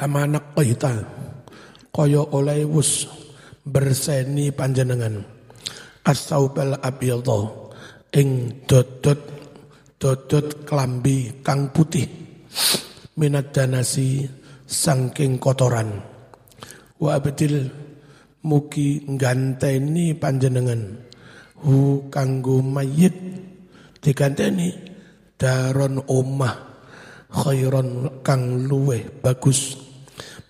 kama naqaita kaya oleh wus berseni panjenengan. As-saubal abyadha ing dodot dodot klambi kang putih. Minat danasi sangking kotoran. Wa abdil mugi ganteni panjenengan. Hu kanggo mayit diganteni daron omah khairon kang luwe bagus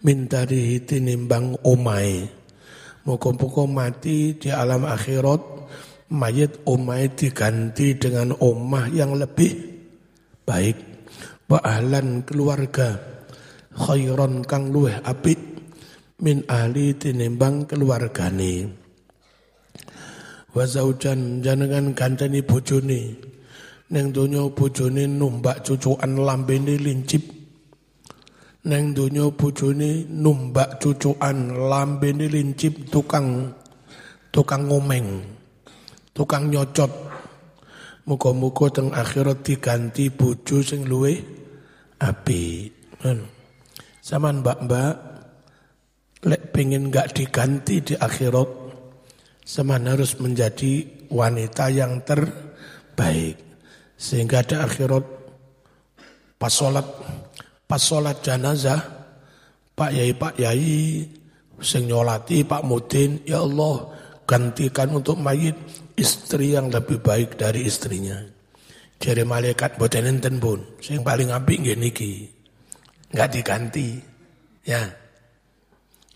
min dari tinimbang omai Muka-muka mati di alam akhirat mayit omai diganti dengan omah yang lebih baik. Wa ahlan keluarga khairon kang luwe apik min ahli tinimbang keluargane. Wa zaujan janengan ganteni bojone. Neng donya bojone numbak cucukan lambene lincip neng donya bojone numbak cucukan lambene lincip tukang tukang ngomeng tukang nyocot. Muga-muga teng akhirat diganti bojo sing luwe api Saman mbak-mbak lek pengen nggak diganti di akhirat seman harus menjadi wanita yang terbaik. Sehingga di akhirat pas sholat pas sholat jenazah Pak Yai Pak Yai sing nyolati Pak Mudin ya Allah gantikan untuk mayit istri yang lebih baik dari istrinya jadi malaikat boten enten pun sing paling apik nggih niki nggak diganti ya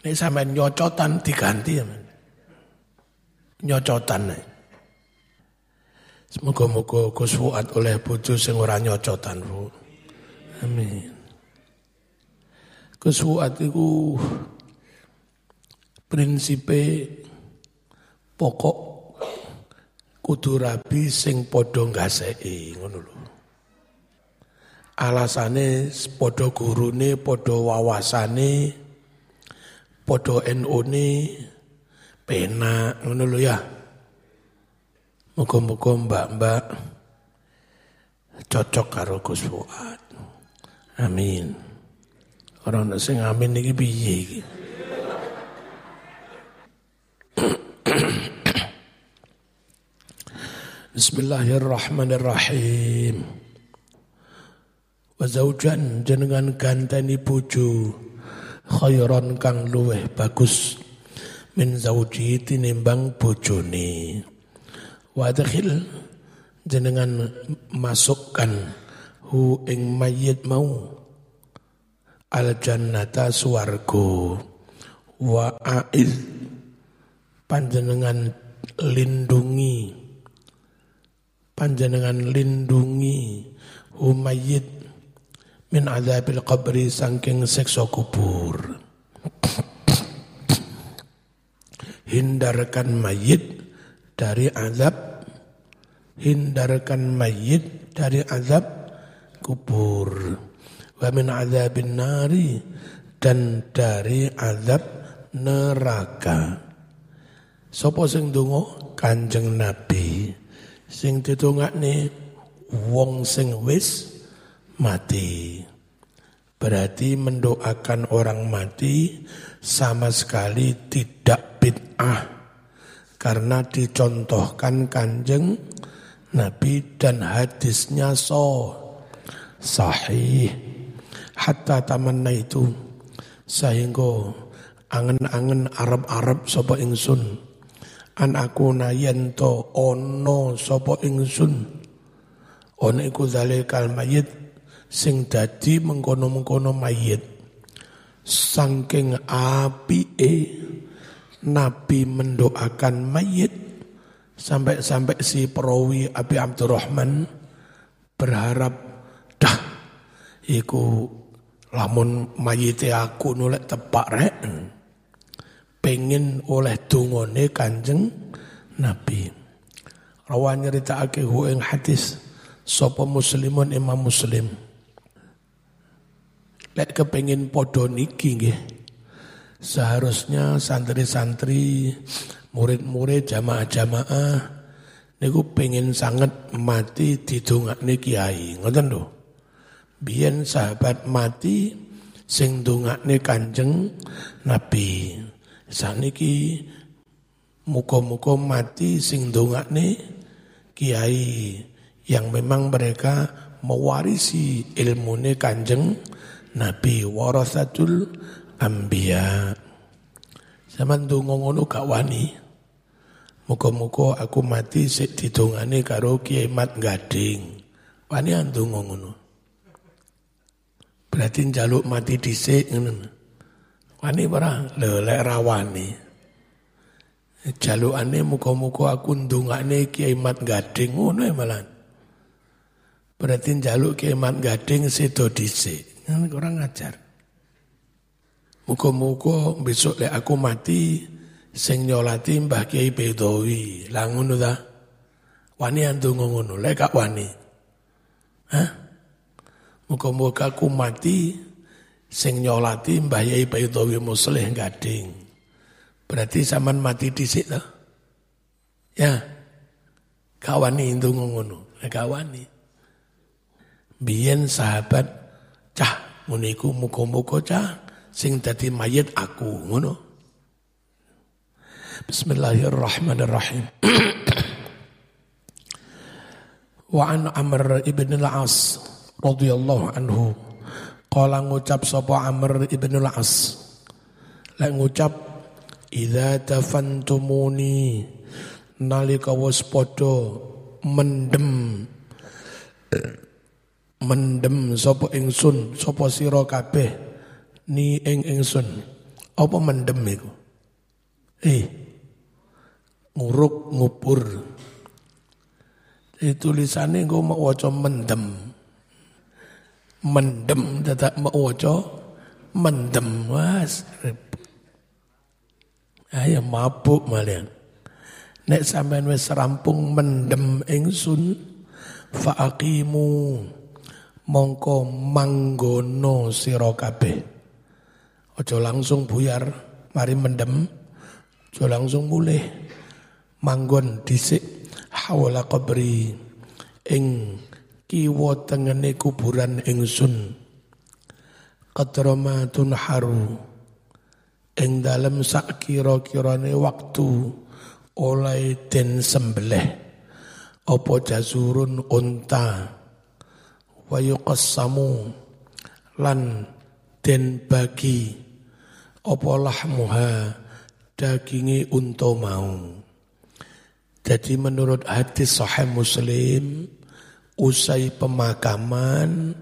ini sama nyocotan diganti ya. Nyocotan. Semoga-moga Gus oleh bojo sing ora nyocotan, Bu. Amin. Fuad itu prinsipe pokok kudu rabi sing padha ngaseki ngono lho. Alasane padha gurune, padha wawasane, Podo NU ini penak ngono lho ya. Muga-muga mbak-mbak cocok karo Gus Fuad. Amin. Orang sing amin iki piye iki? Bismillahirrahmanirrahim. Wa zaujan jenengan ganteni bojo khairan kang luweh bagus min zauji tinimbang bojone wa dakhil jenengan masukkan hu ing mayit mau al jannata suwargo wa a'id panjenengan lindungi panjenengan lindungi hu mayit min azabil qabri sangking seksa kubur. Hindarkan mayit dari azab hindarkan mayit dari azab kubur. Wa min azabin nari dan dari azab neraka. Sopo sing donga Kanjeng Nabi sing ditungakne wong sing wis mati. Berarti mendoakan orang mati sama sekali tidak bid'ah. Karena dicontohkan kanjeng Nabi dan hadisnya so sahih. Hatta tamanna itu sehingga angen-angen Arab-Arab sapa ingsun. An aku nayento ono sapa ingsun. Ono iku zalikal mayit sing dadi mengkono-mengkono mayit. Saking apike Nabi mendoakan mayit. Sampai-sampai si perawi Abi Abdurrahman berharap dah iku lamun mayite aku nolek tepak rek pengen oleh dungone kanjeng Nabi rawan nyeritakake hu ing hadis sapa muslimun imam muslim Lek kepengin podo niki nggih. Seharusnya santri-santri, murid-murid, jamaah-jamaah niku pengen sangat mati di niki kiai, ngoten lho. Biyen sahabat mati sing dongakne Kanjeng Nabi. Saniki muka-muka mati sing dongakne kiai yang memang mereka mewarisi ilmune Kanjeng Nabi warasatul anbiya. Zaman donga ngono gak wani. Muka-muka aku mati sik didongane karo Kiai Mat Gading. Wani andonga ngono. Berarti njaluk mati dhisik ngono. Wani ora lho lek rawani. Jalukane muka-muka aku ndongane Kiai Mat Gading ngono ya malah. Berarti njaluk Kiai Mat Gading sedo dhisik. Kurang ajar. Muka-muka besok lek aku mati sing nyolati Mbah Kiai Bedowi. Lah ngono ta? Wani andonga ngono, lek gak wani. Hah? Muga-muga aku mati sing nyolati Mbah Kiai Bedowi Musleh Gading. Berarti zaman mati dhisik ta? Ya. Gak wani ndonga ngono, lek gak wani. Biyen sahabat cah muniku muga-muga cah sing dadi mayit aku ngono. Bismillahirrahmanirrahim. Wa an Amr ibn al-As radhiyallahu anhu. Qala ngucap sapa Amr ibn al-As. Lek ngucap idza tafantumuni nalika wis padha mendem. Mendem sapa ingsun sapa sira kabeh ni ing ingsun. Apa mendem iku? Eh nguruk ngubur. Jadi tulisannya gue mau mendem. Mendem tetap mau waca mendem. Was. Ayo mabuk malian. Nek sampean wis rampung mendem ingsun faaqimu mongko manggono sira kabeh. Aja langsung buyar, mari mendem, aja langsung mulih manggon dhisik hawala qabri ing kiwa tengene kuburan ingsun. Qadramatun haru ing dalem sak kira-kirane waktu oleh den sembelih. Apa jazurun unta? Wa yuqassamu. Lan den bagi. Apa lahmuha? Dagingi unta mau. Jadi menurut hadis sahih Muslim, usai pemakaman,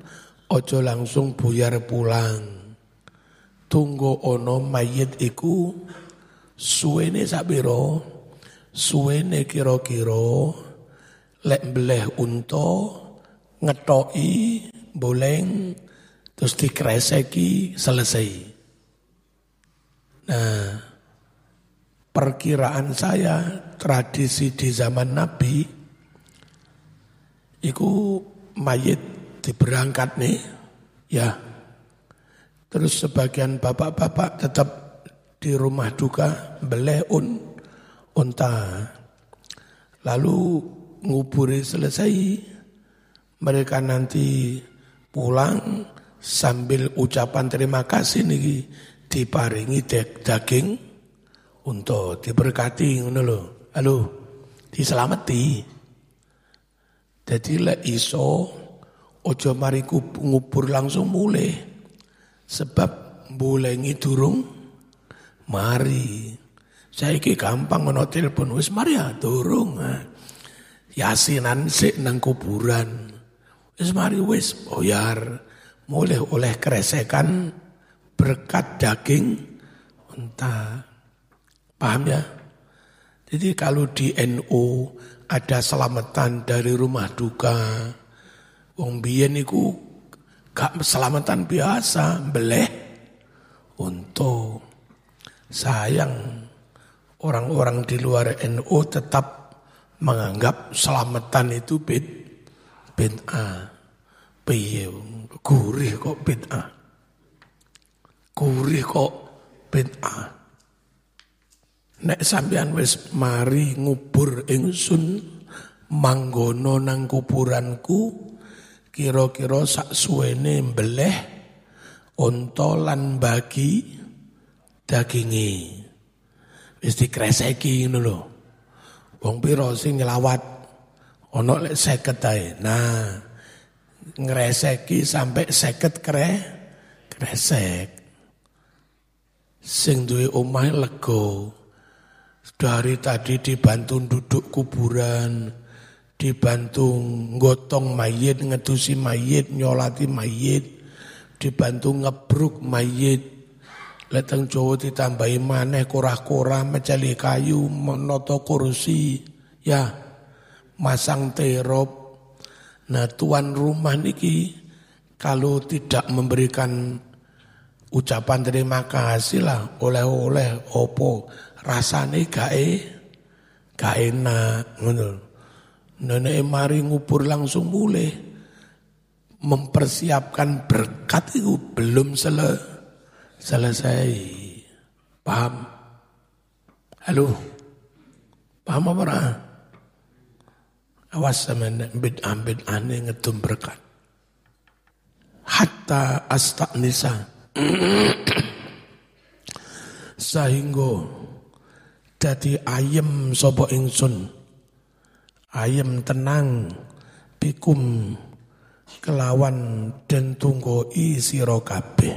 ojo langsung buyar pulang. Tunggu ono mayit iku suwene sabiro, suwene kiro-kiro, lek beleh unto, ngetoi, boleng, terus dikreseki, selesai. Nah, perkiraan saya tradisi di zaman Nabi itu mayit diberangkat nih ya terus sebagian bapak-bapak tetap di rumah duka beleh un unta lalu nguburi selesai mereka nanti pulang sambil ucapan terima kasih nih diparingi daging untuk diberkati ngono lho. Halo, diselamati. Jadi lek iso ojo mari ngubur langsung mulai. Sebab bulengi durung mari. Saya ki gampang ngono telepon wis mari ya durung. Yasinan sik nang kuburan. Wis mari wis boyar. Mulai oleh kresekan berkat daging entah Paham ya? Jadi kalau di NU ada selamatan dari rumah duka, wong biyen niku gak selamatan biasa, beleh untuk sayang orang-orang di luar NU tetap menganggap selamatan itu bid bid'ah. Piye gurih kok bid'ah. Gurih kok bid'ah. Nek sampean wis mari ngubur ingsun manggono nang kuburanku kira-kira sak suwene mbeleh ontolan bagi dagingi. Wis dikreseki ngono lho. Wong pira sing nyelawat ana lek 50 ae. Nah, ngreseki sampai 50 kre kresek. Sing duwe omah. Dari tadi dibantu duduk kuburan, dibantu gotong mayit, ngedusi mayit, nyolati mayit, dibantu ngebruk mayit, Leteng Jawa ditambahi maneh kurah-kurah meceli kayu menoto kursi. Ya masang terop. Nah tuan rumah niki kalau tidak memberikan ucapan terima kasih lah oleh-oleh opo rasane gae gak enak ngono. Nenek mari ngubur langsung mulai mempersiapkan berkat itu belum selesai selesai. Paham? Halo? Paham apa ora? Awas sama ambit-ambit aneh ngedum berkat. Hatta nisa Sehingga dadi ayem sopo ingsun. Ayem tenang bikum kelawan den isi kabeh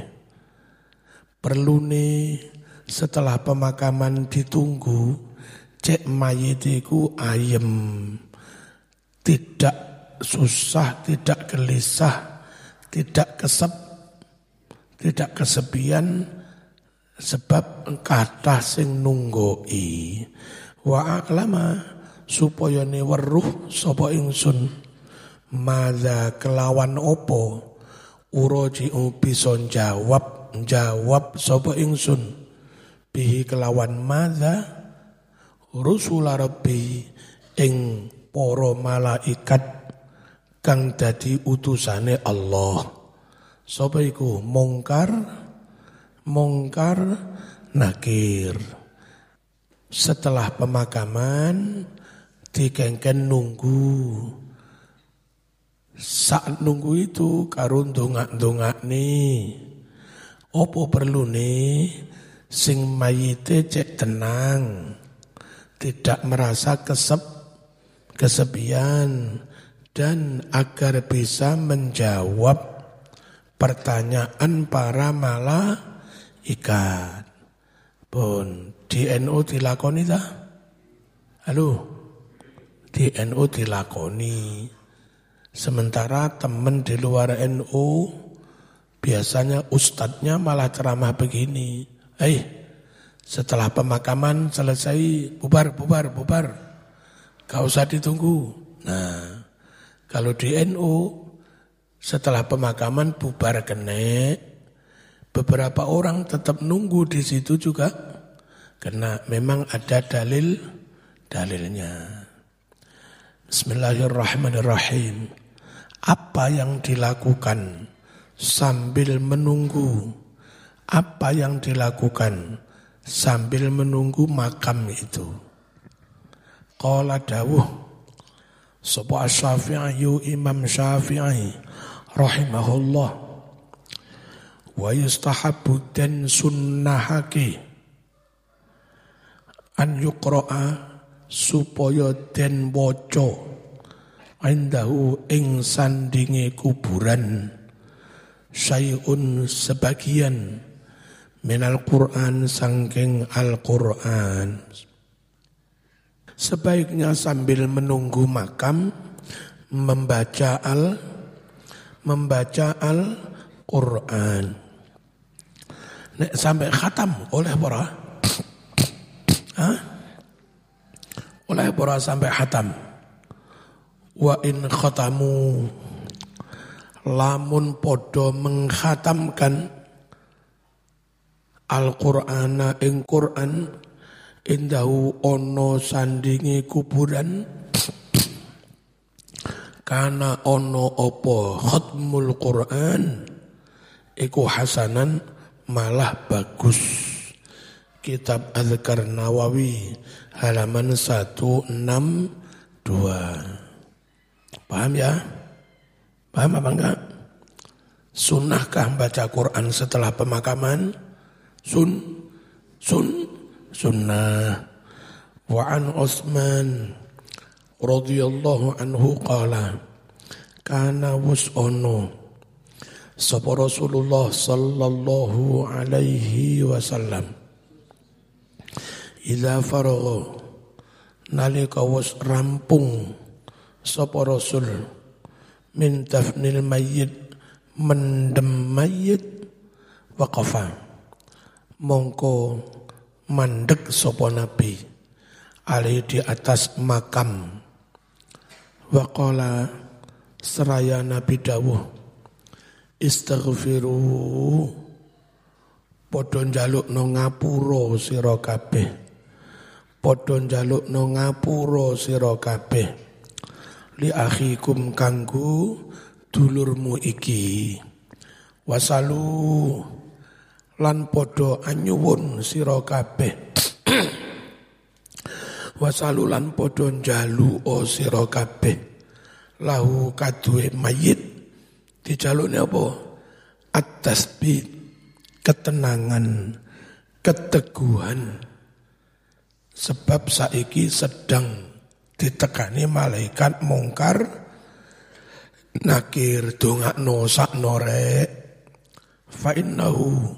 perlu nih setelah pemakaman ditunggu cek mayitiku ayem tidak susah tidak gelisah tidak kesep tidak kesepian sebab kata sing nunggoi wa aklama supaya ne weruh sapa ingsun. Madza kelawan opo uroji bisa jawab jawab sapa ingsun. Bihi kelawan madza rusul rabbi ing para malaikat kang dadi utusane Allah. Sapa iku? Mungkar mungkar nakir. Setelah pemakaman dikengken nunggu. Saat nunggu itu karun dongak-dongak nih Opo perlu nih sing mayite cek tenang, tidak merasa kesep, kesepian, dan agar bisa menjawab pertanyaan para ikat. Pun di NU dilakoni dah? Halo? Di NU dilakoni. Sementara teman di luar NU Biasanya ustadznya malah ceramah begini. Eh, setelah pemakaman selesai, bubar, bubar, bubar. Gak usah ditunggu. Nah, kalau di NU, setelah pemakaman bubar kene, beberapa orang tetap nunggu di situ juga. Karena memang ada dalil, dalilnya. Bismillahirrahmanirrahim. Apa yang dilakukan sambil menunggu apa yang dilakukan sambil menunggu makam itu. Qala dawuh sapa Syafi'i Imam Syafi'i rahimahullah wa yustahabbu dan sunnahake an yuqra'a supaya den waca indahu ing sandinge kuburan syai'un sebagian minal Quran sangking Al-Quran. Sebaiknya sambil menunggu makam membaca al membaca Al-Quran. Nek sampai khatam oleh para Hah? Oleh para sampai khatam. Wa in khatamu lamun podo menghatamkan Al-Qur'ana ing Qur'an indahu ono sandingi kuburan kana ono opo khatmul Qur'an iku hasanan malah bagus kitab Azkar Nawawi halaman 162 paham ya Paham apa enggak? Sunnahkah baca Quran setelah pemakaman? Sun, sun, sunnah. Wa an Utsman radhiyallahu anhu qala kana wus'ono sapa Rasulullah sallallahu alaihi wasallam. Idza faragha nalika wis rampung sapa Rasul min tafnil mayyit mendem mayit waqafa. Mongko mandek sapa nabi ali di atas makam. Waqala seraya nabi dawuh istaghfiru padha njalukno ngapura sira kabeh. Padha njalukno ngapura sira kabeh. Li akhikum kanggu dulurmu iki. Wasalu. Lan podo anyuwun sira kabeh. Wasalu lan podo njalu o sira kabeh. Lahu kaduwe mayit dijalukne apa? At-tasbih. Ketenangan. Keteguhan. Sebab saiki sedang ditekani malaikat mungkar. Nakir dongakno sakno rek. Fa innahu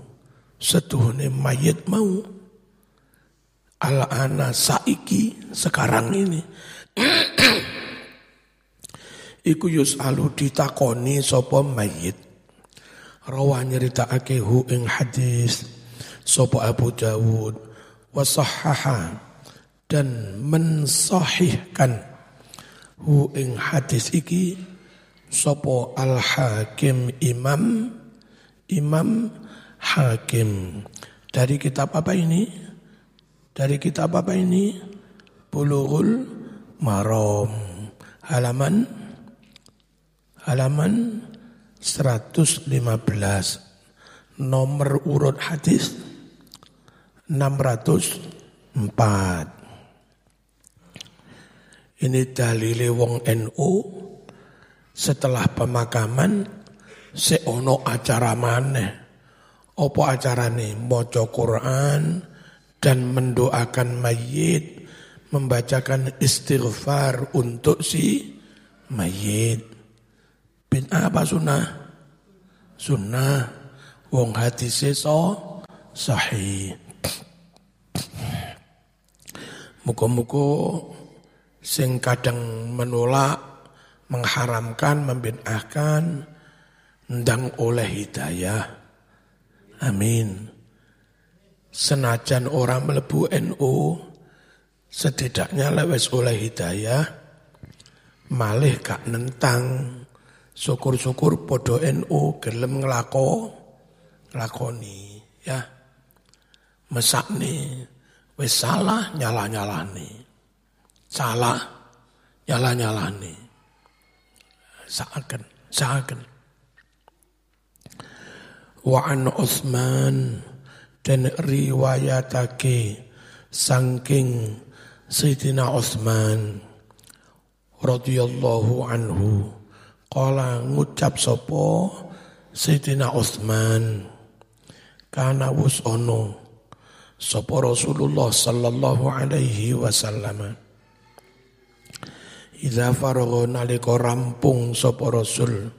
setuhune mayit mau. Ala ana saiki sekarang ini iku alu ditakoni sapa mayit rawa nyeritakake hu ing hadis sapa Abu Dawud wasahaha dan mensahihkan hu ing hadis iki Sopo al-hakim imam Imam hakim Dari kitab apa ini? Dari kitab apa ini? Bulughul Marom Halaman Halaman 115 Nomor urut hadis 604 Ini dalile wong NU setelah pemakaman seono acara maneh. Opo acarane? Maca Quran dan mendoakan mayit membacakan istighfar untuk si mayit bin apa sunnah sunnah wong hati seso sahih Muka-muka sing kadang menolak mengharamkan, membid'ahkan, ndang oleh hidayah. Amin. Senajan orang melebu NU, setidaknya lewes oleh hidayah, malih gak nentang, syukur-syukur podo NU gelem ngelako, lakoni, ya. Mesak nih, wes salah nyala-nyala nih. Salah, nyala-nyala nih seakan seakan wa an Utsman dan riwayatake saking Sayyidina Utsman radhiyallahu anhu qala ngucap sapa Sayyidina Utsman. Kana wus ono sapa Rasulullah sallallahu alaihi wasallam. Iza faragha nalika rampung sapa Rasul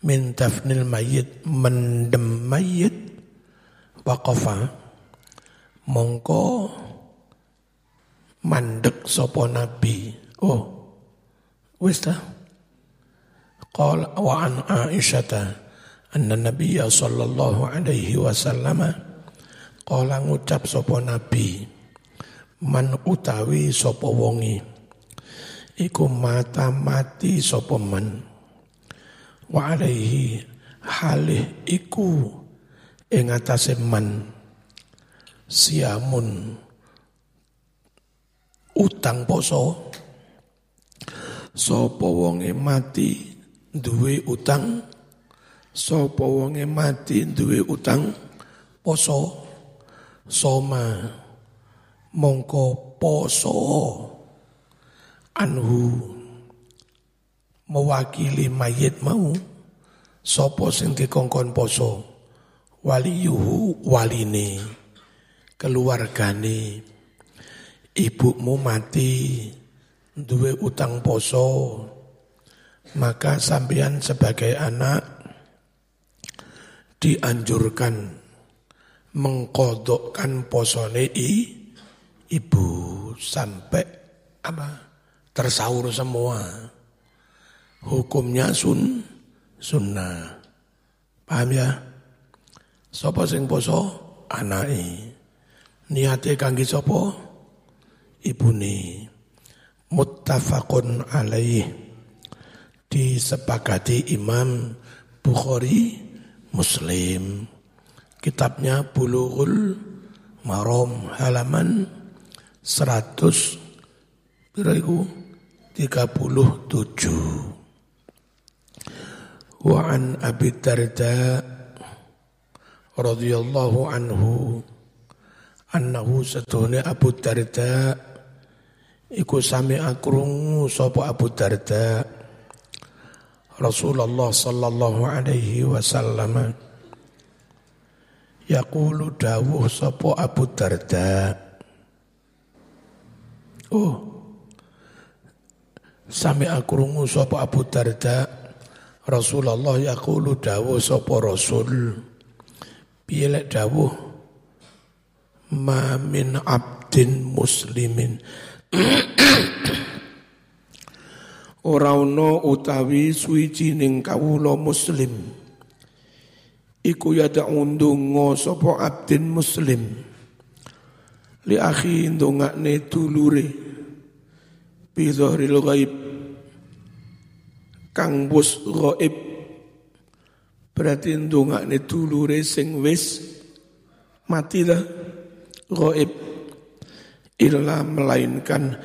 min tafnil mayit mendem mayit waqafa mongko mandek sapa nabi. Oh wis ta qala wa an aisyata anna nabiyya sallallahu alaihi wasallam qala ngucap sapa nabi man utawi sapa wonge iku mata mati sapa men wa alaihi halih iku ing atase men siamun utang poso. Sapa wonge mati duwe utang. Sapa wonge mati duwe utang? Poso. Soma. Mongko poso. Anhu. Mewakili mayit mau. Sopo sing dikongkon poso? Waliyuhu waline. Keluargane. Ibumu mati. Duwe utang poso maka sampean sebagai anak dianjurkan mengkodokkan posone i, ibu sampai apa tersaur semua. Hukumnya sun sunnah. Paham ya? Sapa sing poso? Anake. Niate kangge sapa ibune. Muttafaqun alaih disepakati Imam Bukhari Muslim. Kitabnya Bulughul Marom halaman 100 beriku 37 Wa an Abi Darda radhiyallahu anhu annahu satune Abu Darda iku sami akrungu sapa Abu Darda Rasulullah sallallahu alaihi wasallam Yaqulu dawuh sapa Abu Darda. Oh. Sami akrungu sapa Abu Darda. Rasulullah yaqulu dawuh sapa Rasul. Piye dawuh ma min abdin muslimin ora ana utawi suwijining kawula muslim. Iku yada undungo sapa abdin muslim. Li akhi ndongakne dulure. Bi dhahril ghaib. Kang bus ghaib. Berarti ndongakne dulure sing wis mati lah ghaib. Illa melainkan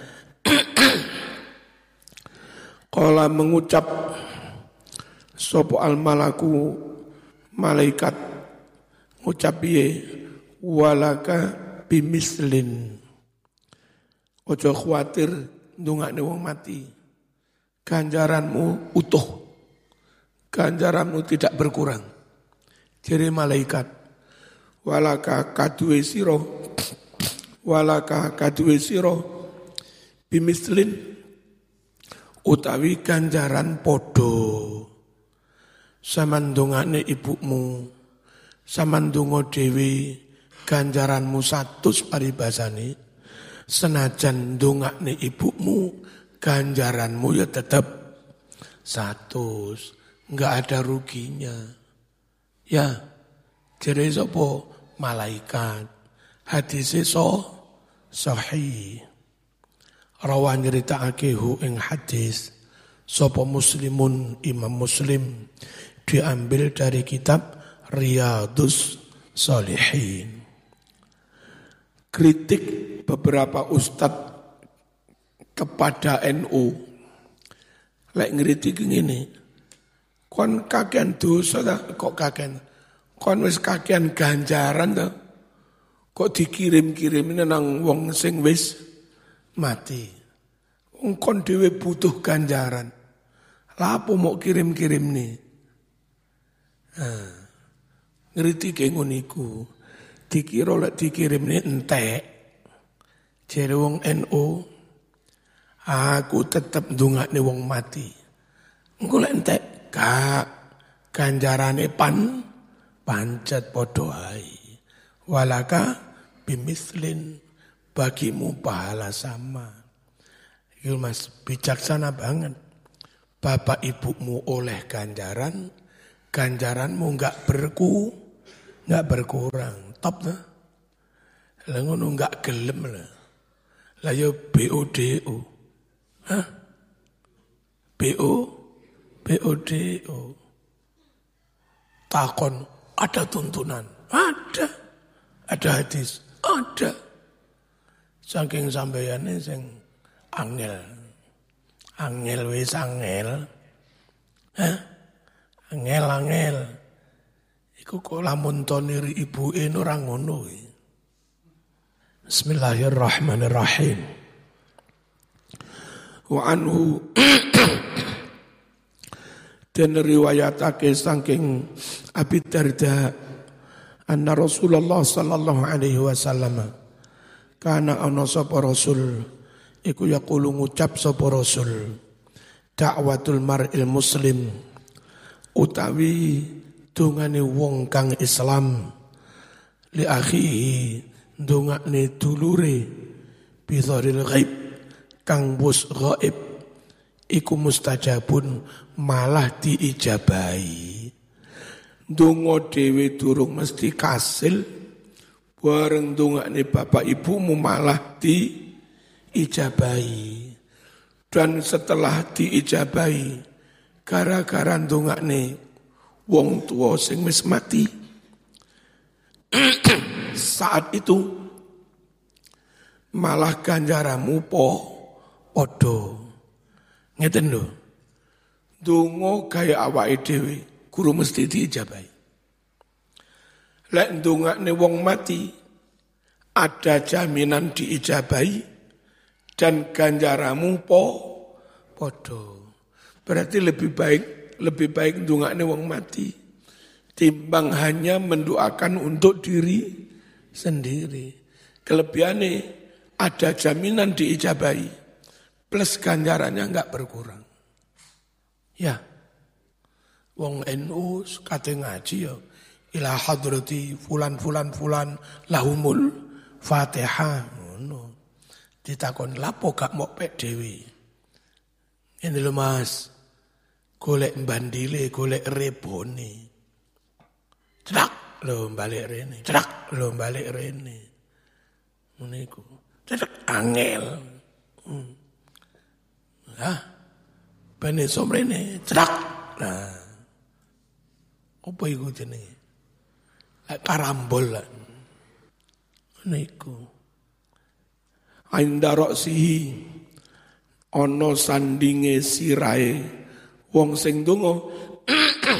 Kala mengucap sopo al malaku malaikat? Ngucap piye walaka bimislin. Ojo khawatir ndongakne wong mati. Ganjaranmu utuh. Ganjaranmu tidak berkurang. Jadi malaikat walaka kaduwe siro walaka kaduwe siro bimislin utawi ganjaran podo samandungane ibumu samandungo dewi ganjaranmu satu paribasane senajan dongakne ibumu ganjaranmu ya tetap satu nggak ada ruginya. Ya jadi sopo malaikat. Hadis so sahih rawan cerita akehu ing hadis. Sopo muslimun imam muslim. Diambil dari kitab Riyadus Salihin. Kritik beberapa ustadz kepada NU. Lek ngeritik ini, kon kakean dosa kok kakean, kon wis kakean ganjaran dah, kok dikirim-kirim nang wong sing wis mati. Wong kon dhewe butuh ganjaran. Lapo mau kirim-kirim nih? Nah, ngerti ke nguniku. Dikira lek dikirim ini entek. Jere wong NU. Aku tetep nih wong mati. Engko lek entek kak ganjarane pan pancet padha Walaka bimislin bagimu pahala sama. Itu mas bijaksana banget. Bapak ibumu oleh ganjaran, ganjaranmu enggak berku, enggak berkurang. Top lah. Lah ngono enggak gelem lah. Lah yo BODO. Hah? BO BODO. Takon ada tuntunan. Ada. Ada hadis. Ada. Saking sampeyan sing angel. Angel wis angel. Hah? Angel-angel. Iku kok lamun to niri ibuke ora ngono Bismillahirrahmanirrahim. Wa anhu dan riwayatake saking Abi Darda anna Rasulullah sallallahu alaihi wasallam kana ana sapa rasul? Iku yaqulu ngucap sapa rasul. Dakwatul mar'il muslim. Utawi dungane wong kang Islam. Li akhihi dungane dulure bidharil ghaib kang bus ghaib. Iku mustajabun malah diijabahi. Donga dhewe durung mesti kasil bareng dongane bapak ibumu malah diijabahi dan setelah diijabahi gara-gara dongane wong tua sing wis mati saat itu malah ganjaramu po podo Ngeten lho. Donga kaya awake dhewe, guru mesti diijabahi. Lek ndongakne wong mati ada jaminan diijabahi dan ganjaramu po podo. Berarti lebih baik lebih baik ndongakne wong mati timbang hanya mendoakan untuk diri sendiri. Kelebihannya ada jaminan diijabahi plus ganjarannya enggak berkurang. Ya. Wong NU kate ngaji ya ila hadrati fulan fulan fulan lahumul Fatihah ngono. Ditakon lapo gak mau pek dewi. Ini lho Mas. Golek bandile, golek rebone. Cedak lho balik rene. Cedak lho balik rene. Ngono iku. Cedak angel. Hmm. Hah? Bene somrene cedak. Nah. Apa iku jenenge? Karambol. Niku. Ainda roksihi ana sandinge sirahe wong sing donga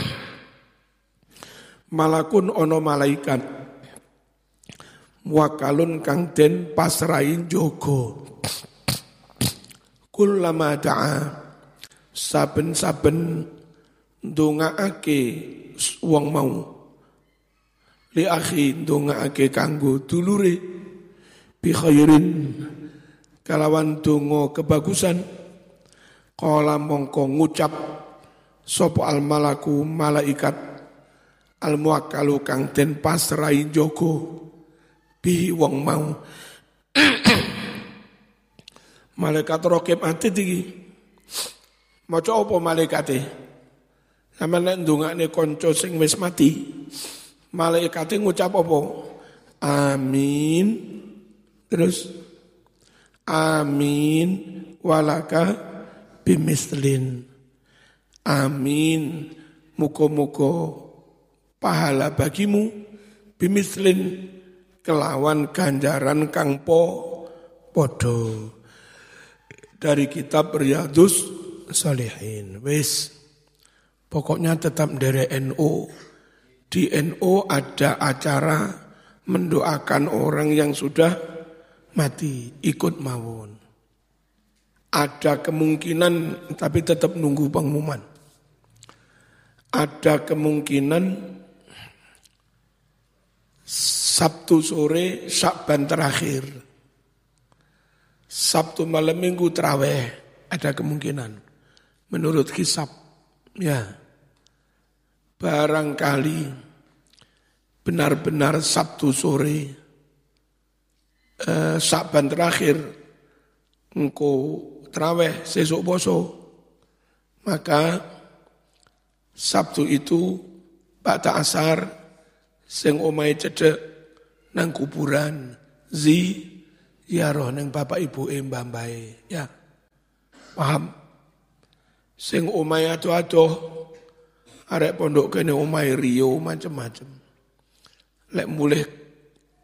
malakun ana malaikat wakalun kang den pasrahin jogo kullama da'a saben-saben ndongaake wong mau li akhi ndongaake kanggo dulure. Bi khairin kalawan donga kebagusan. Kala mongko ngucap sapa al malaku malaikat al muakkalu kang den pasrai jogo bi wong mau. Malaikat rokib ati iki. Maca apa malaikate? Sama nek ndongakne kanca sing wis mati, malaikate ngucap apa? Amin. Terus amin walaka bimislin. Amin. Muka-muka pahala bagimu bimislin kelawan ganjaran kang po podo dari kitab Riyadus Salihin. Wis, pokoknya tetap dari NU. Di NU ada acara mendoakan orang yang sudah mati, ikut mawon. Ada kemungkinan, tapi tetap nunggu pengumuman. Ada kemungkinan Sabtu sore Syakban terakhir Sabtu malam minggu terawih ada kemungkinan menurut kisah ya barangkali benar-benar Sabtu sore eh, Saban terakhir engkau terawih sesuk boso maka Sabtu itu pada asar sing omai cedek nang kuburan zi Ya roh neng bapak ibu e mbah Ya. Paham? Sing omai ado-ado arek pondok kene omai Rio macem-macem. Lek mulai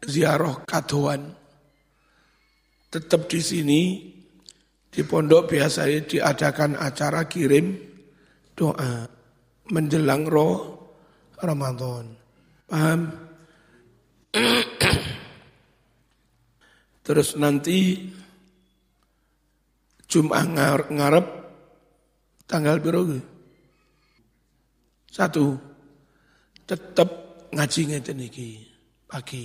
ziarah kadoan tetap di sini di pondok biasanya diadakan acara kirim doa menjelang roh Ramadan. Paham? Terus nanti Jum'ah ngarep tanggal biru Satu, tetap ngaji ngeten iki pagi.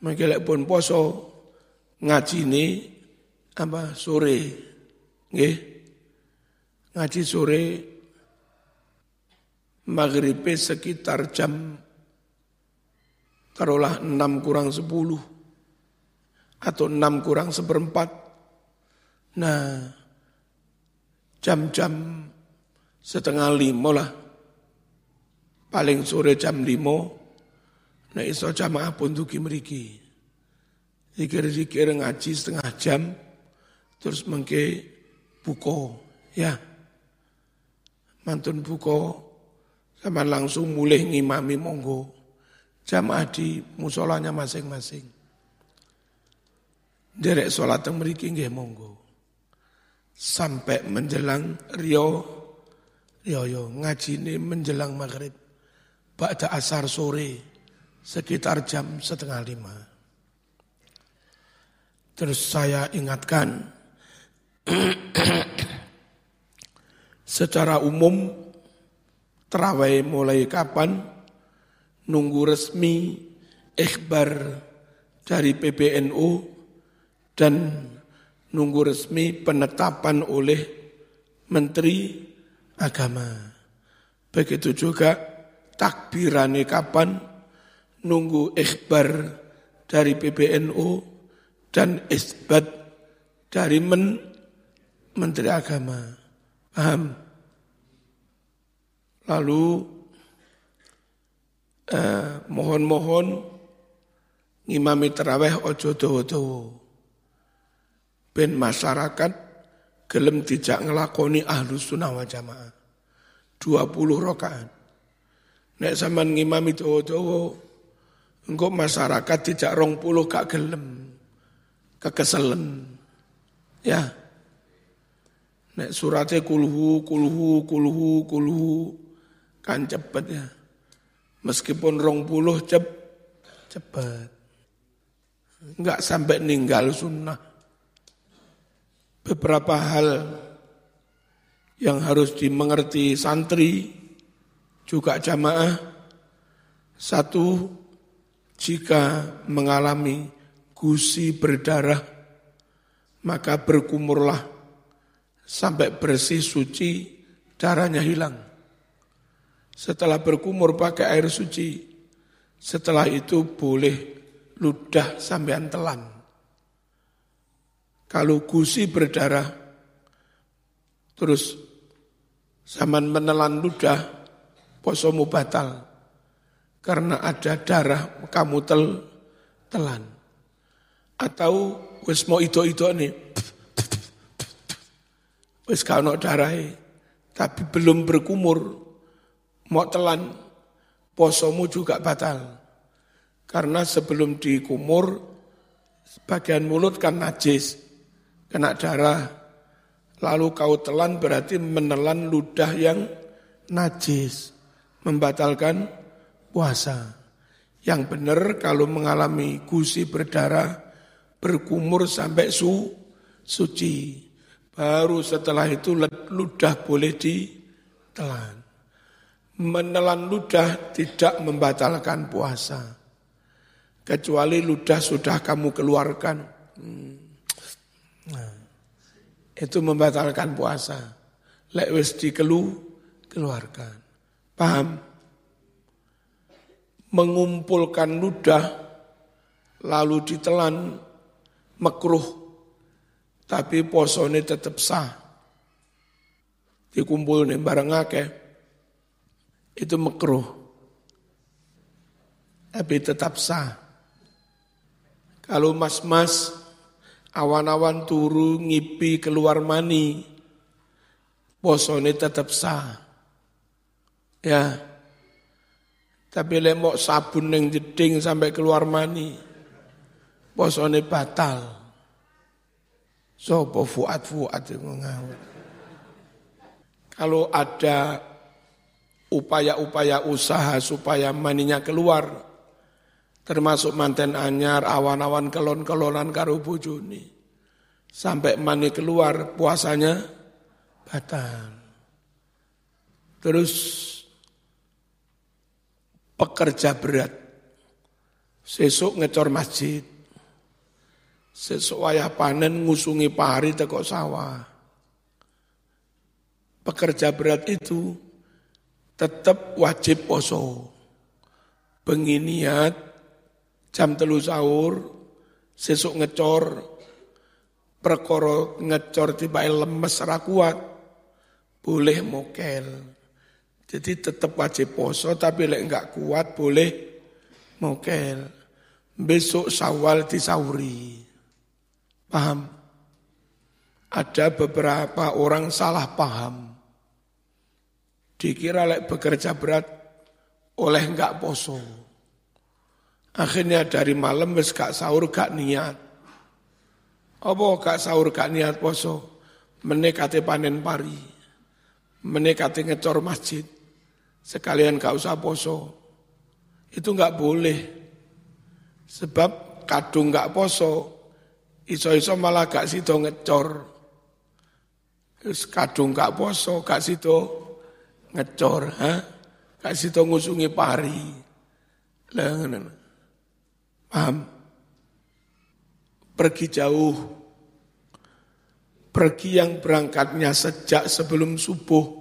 Mengkelek pun poso ngaji ini apa sore. Nggih. Ngaji sore maghrib sekitar jam taruhlah 6 kurang 10 atau 6 kurang seperempat. Nah, jam-jam setengah lima lah. Paling sore jam lima, nah iso jamaah pun tuki meriki. Zikir-zikir ngaji setengah jam, terus mengke buko, ya. Mantun buko, sama langsung mulai ngimami monggo. Jamaah di musolanya masing-masing. Derek sholat yang meriki nggih monggo. Sampai menjelang Rio, Rio, Rio ngaji ini menjelang maghrib. Ba'da asar sore, sekitar jam setengah lima. Terus saya ingatkan, secara umum terawih mulai kapan, nunggu resmi ikhbar dari PBNU dan nunggu resmi penetapan oleh Menteri Agama. Begitu juga takbirane kapan, nunggu ikhbar dari PBNU dan isbat dari men, Menteri Agama. Paham? Lalu eh, mohon-mohon ngimami terawih ojo dowo-dowo ben masyarakat gelem tidak ngelakoni ahlu sunnah wa jamaah. 20 rakaat. Nek zaman ngimami dowo-dowo, engkau masyarakat tidak rong puluh gak gelem. Kekeselen. Ya. Nek suratnya kulhu, kulhu, kulhu, kulhu. Kan cepet ya. Meskipun rong puluh cep, cepet. Enggak sampai ninggal sunnah beberapa hal yang harus dimengerti santri juga jamaah. Satu, jika mengalami gusi berdarah, maka berkumurlah sampai bersih suci, darahnya hilang. Setelah berkumur pakai air suci, setelah itu boleh ludah sampean telan. Kalau gusi berdarah, terus zaman menelan ludah, posomu batal. Karena ada darah kamu tel, telan. Atau wis mau itu-itu nih, wis kano darah tapi belum berkumur, mau telan, posomu juga batal. Karena sebelum dikumur, sebagian mulut kan najis kena darah, lalu kau telan berarti menelan ludah yang najis, membatalkan puasa. Yang benar kalau mengalami gusi berdarah, berkumur sampai su, suci. Baru setelah itu ludah boleh ditelan. Menelan ludah tidak membatalkan puasa. Kecuali ludah sudah kamu keluarkan. Hmm. Nah, itu membatalkan puasa. Lek wis dikelu keluarkan. Paham? Mengumpulkan ludah lalu ditelan makruh tapi posone tetap sah. Dikumpul nih bareng akeh itu makruh. Tapi tetap sah. Kalau mas-mas awan-awan turu ngipi keluar mani, posone tetap sah. Ya. Tapi lemok sabun yang jeding sampai keluar mani, posone batal. Sopo fuat-fuat ngawut. Kalau ada upaya-upaya usaha supaya maninya keluar, termasuk manten anyar, awan-awan kelon-kelonan karo bojone. Sampai mani keluar puasanya batal. Terus pekerja berat. Sesuk ngecor masjid. Sesuk wayah panen ngusungi pari teko sawah. Pekerja berat itu tetap wajib poso. Penginiat jam telu sahur, sesuk ngecor, perkara ngecor tiba lemes ra kuat, boleh mokel. Jadi tetap wajib poso tapi lek enggak kuat boleh mokel. Besok sawal disauri. Paham? Ada beberapa orang salah paham. Dikira lek bekerja berat oleh enggak poso. Akhirnya dari malam wis gak sahur gak niat. Apa gak sahur gak niat poso? Menekati panen pari. Menekati ngecor masjid sekalian gak usah poso. Itu nggak boleh. Sebab kadung nggak poso, iso-iso malah gak sido ngecor. Terus kadung gak poso, gak sido ngecor, ha? Gak sido ngusungi pari. Paham? Pergi jauh. Pergi yang berangkatnya sejak sebelum subuh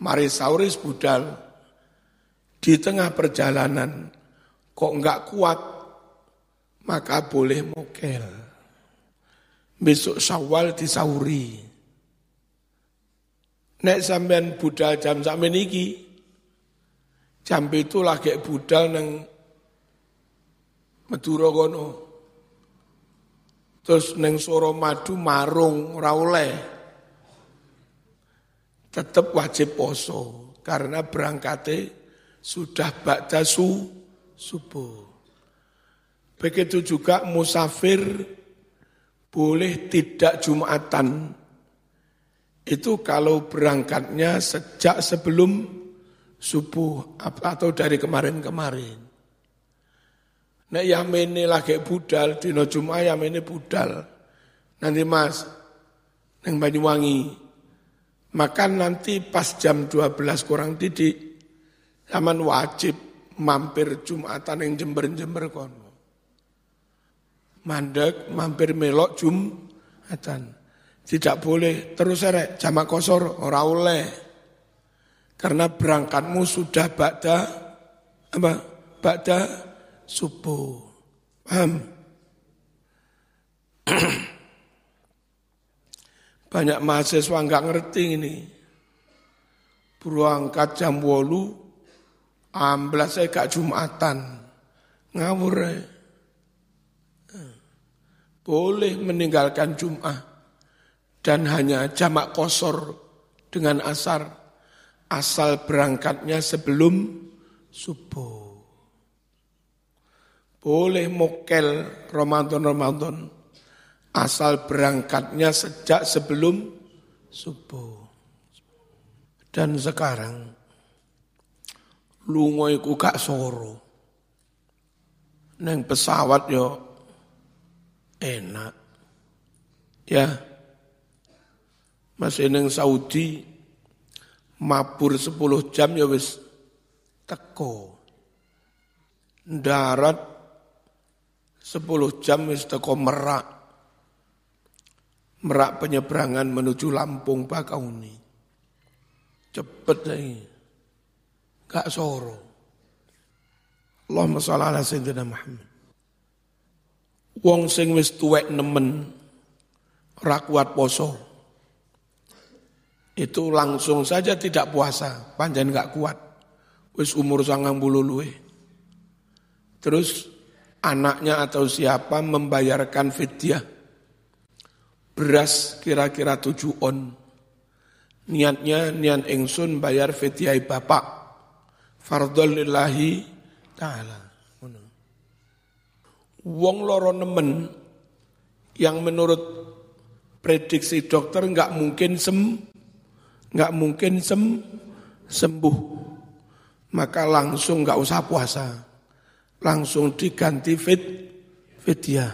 Mari sauris budal di tengah perjalanan kok enggak kuat maka boleh mokel. Besok Syawal disauri. Nek sampean budal jam sampean iki jam itu lagi budal neng Madura kono. Terus neng Soro Madu marung ora tetap wajib poso karena berangkatnya sudah ba'da su, subuh. Begitu juga musafir boleh tidak Jumatan. Itu kalau berangkatnya sejak sebelum subuh atau dari kemarin-kemarin. Nek ini lagi budal, dino Jumat ini budal. Nanti mas, neng Banyuwangi, maka nanti pas jam 12 kurang tidik, zaman wajib mampir Jumatan yang jember-jember kono. Mandek, mampir melok Jumatan. Tidak boleh terus erek jamak kosor ora oleh. Karena berangkatmu sudah ba'da apa? Ba'da subuh. Paham? Banyak mahasiswa nggak ngerti ini. Berangkat jam wolu, amblas saya gak Jumatan. Ngawur ya. Boleh meninggalkan Jum'ah. Dan hanya jamak kosor dengan asar. Asal berangkatnya sebelum subuh. Boleh mokel Ramadan-Ramadan asal berangkatnya sejak sebelum subuh. Dan sekarang lungo iku gak soro. Neng pesawat yo enak. Ya. Masih neng Saudi mabur 10 jam ya wis teko. Darat 10 jam wis teko merak merak penyeberangan menuju Lampung Bakauni. Cepet lagi. Gak soro. Allahumma sholli ala sayyidina Muhammad. Wong sing wis tuwek nemen ra kuat poso. Itu langsung saja tidak puasa, panjang gak kuat. Wis umur sangang bulu luwe. Terus anaknya atau siapa membayarkan fidyah beras kira-kira tujuh on. Niatnya niat ingsun bayar fitiai bapak. Fardol lillahi ta'ala. Wong loro nemen yang menurut prediksi dokter nggak mungkin sem nggak mungkin sem sembuh maka langsung nggak usah puasa langsung diganti fit fidyah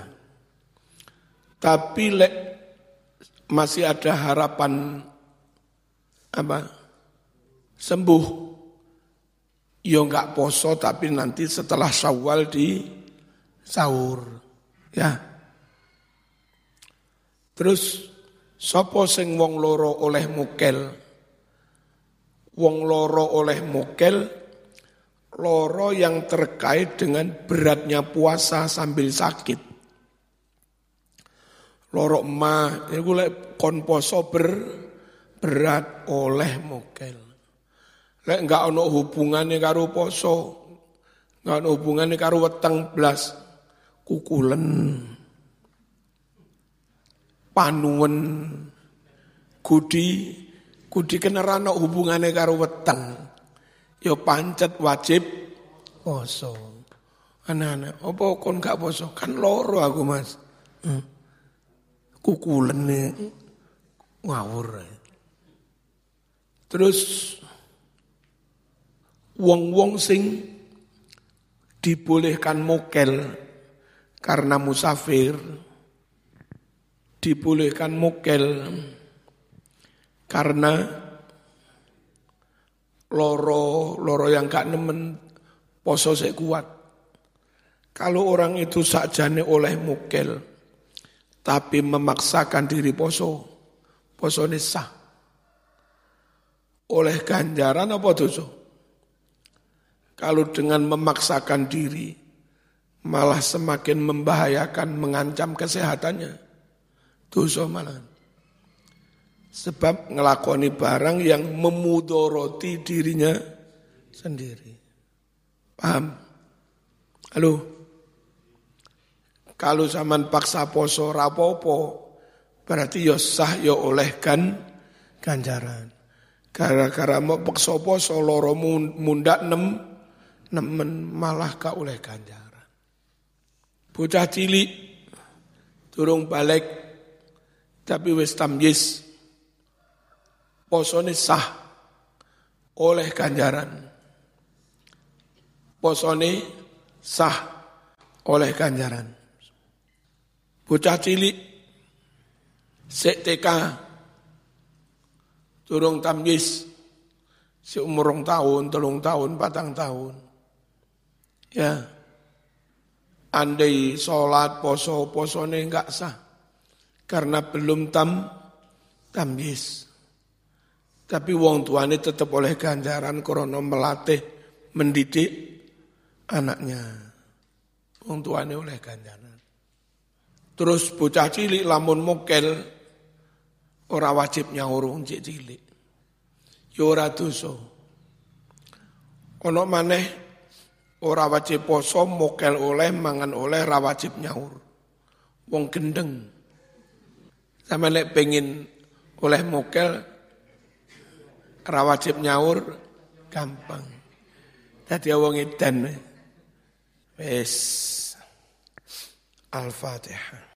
tapi lek masih ada harapan apa sembuh. Ya enggak poso tapi nanti setelah Syawal di sahur. Ya. Terus sapa sing wong loro oleh mukel? Wong loro oleh mukel loro yang terkait dengan beratnya puasa sambil sakit. Loro ma, gue kon poso ber, berat oleh mukel. Lek enggak ono hubungannya karo poso, enggak ono hubungannya karo weteng blas kukulen. Panuwen kudi kena rano hubungannya karo weteng. Yo ya pancet wajib poso. Anak-anak, apa kon gak poso? Kan loro aku mas. Hmm. Kukulen ngawur. Terus wong-wong sing dibolehkan mokel karena musafir, dibolehkan mokel karena loro loro yang gak nemen poso saya kuat. Kalau orang itu sakjane oleh mokel, tapi memaksakan diri poso, poso sah. Oleh ganjaran apa dosa? Kalau dengan memaksakan diri, malah semakin membahayakan, mengancam kesehatannya. Dosa malah. Sebab ngelakoni barang yang memudoroti dirinya sendiri. Paham? Halo? Kalau zaman paksa poso rapopo, berarti yo ya sah yo ya oleh kan ganjaran. Gara-gara mau paksa poso loro munda nem nemen malah ka oleh ganjaran. Bocah cilik turung balik tapi wis tamyiz posone sah oleh ganjaran. Posone sah oleh ganjaran. Bocah cilik sek TK turung tamyiz si tahun, telung tahun, patang tahun. Ya. Andai sholat, poso, posone enggak sah. Karena belum tam, tamyiz. Tapi wong tuane tetap oleh ganjaran krono melatih, mendidik anaknya. Wong tuane oleh ganjaran. Terus bocah cilik lamun mokel ora wajib nyaur wong cilik. Yo ora dosa. Ono maneh Ora wajib poso, mokel oleh, mangan oleh, ra wajib nyaur. Wong gendeng. Sama lek pengen oleh mokel, ra wajib nyaur, gampang. Tadi wong edan. Wes. Al-Fatihah.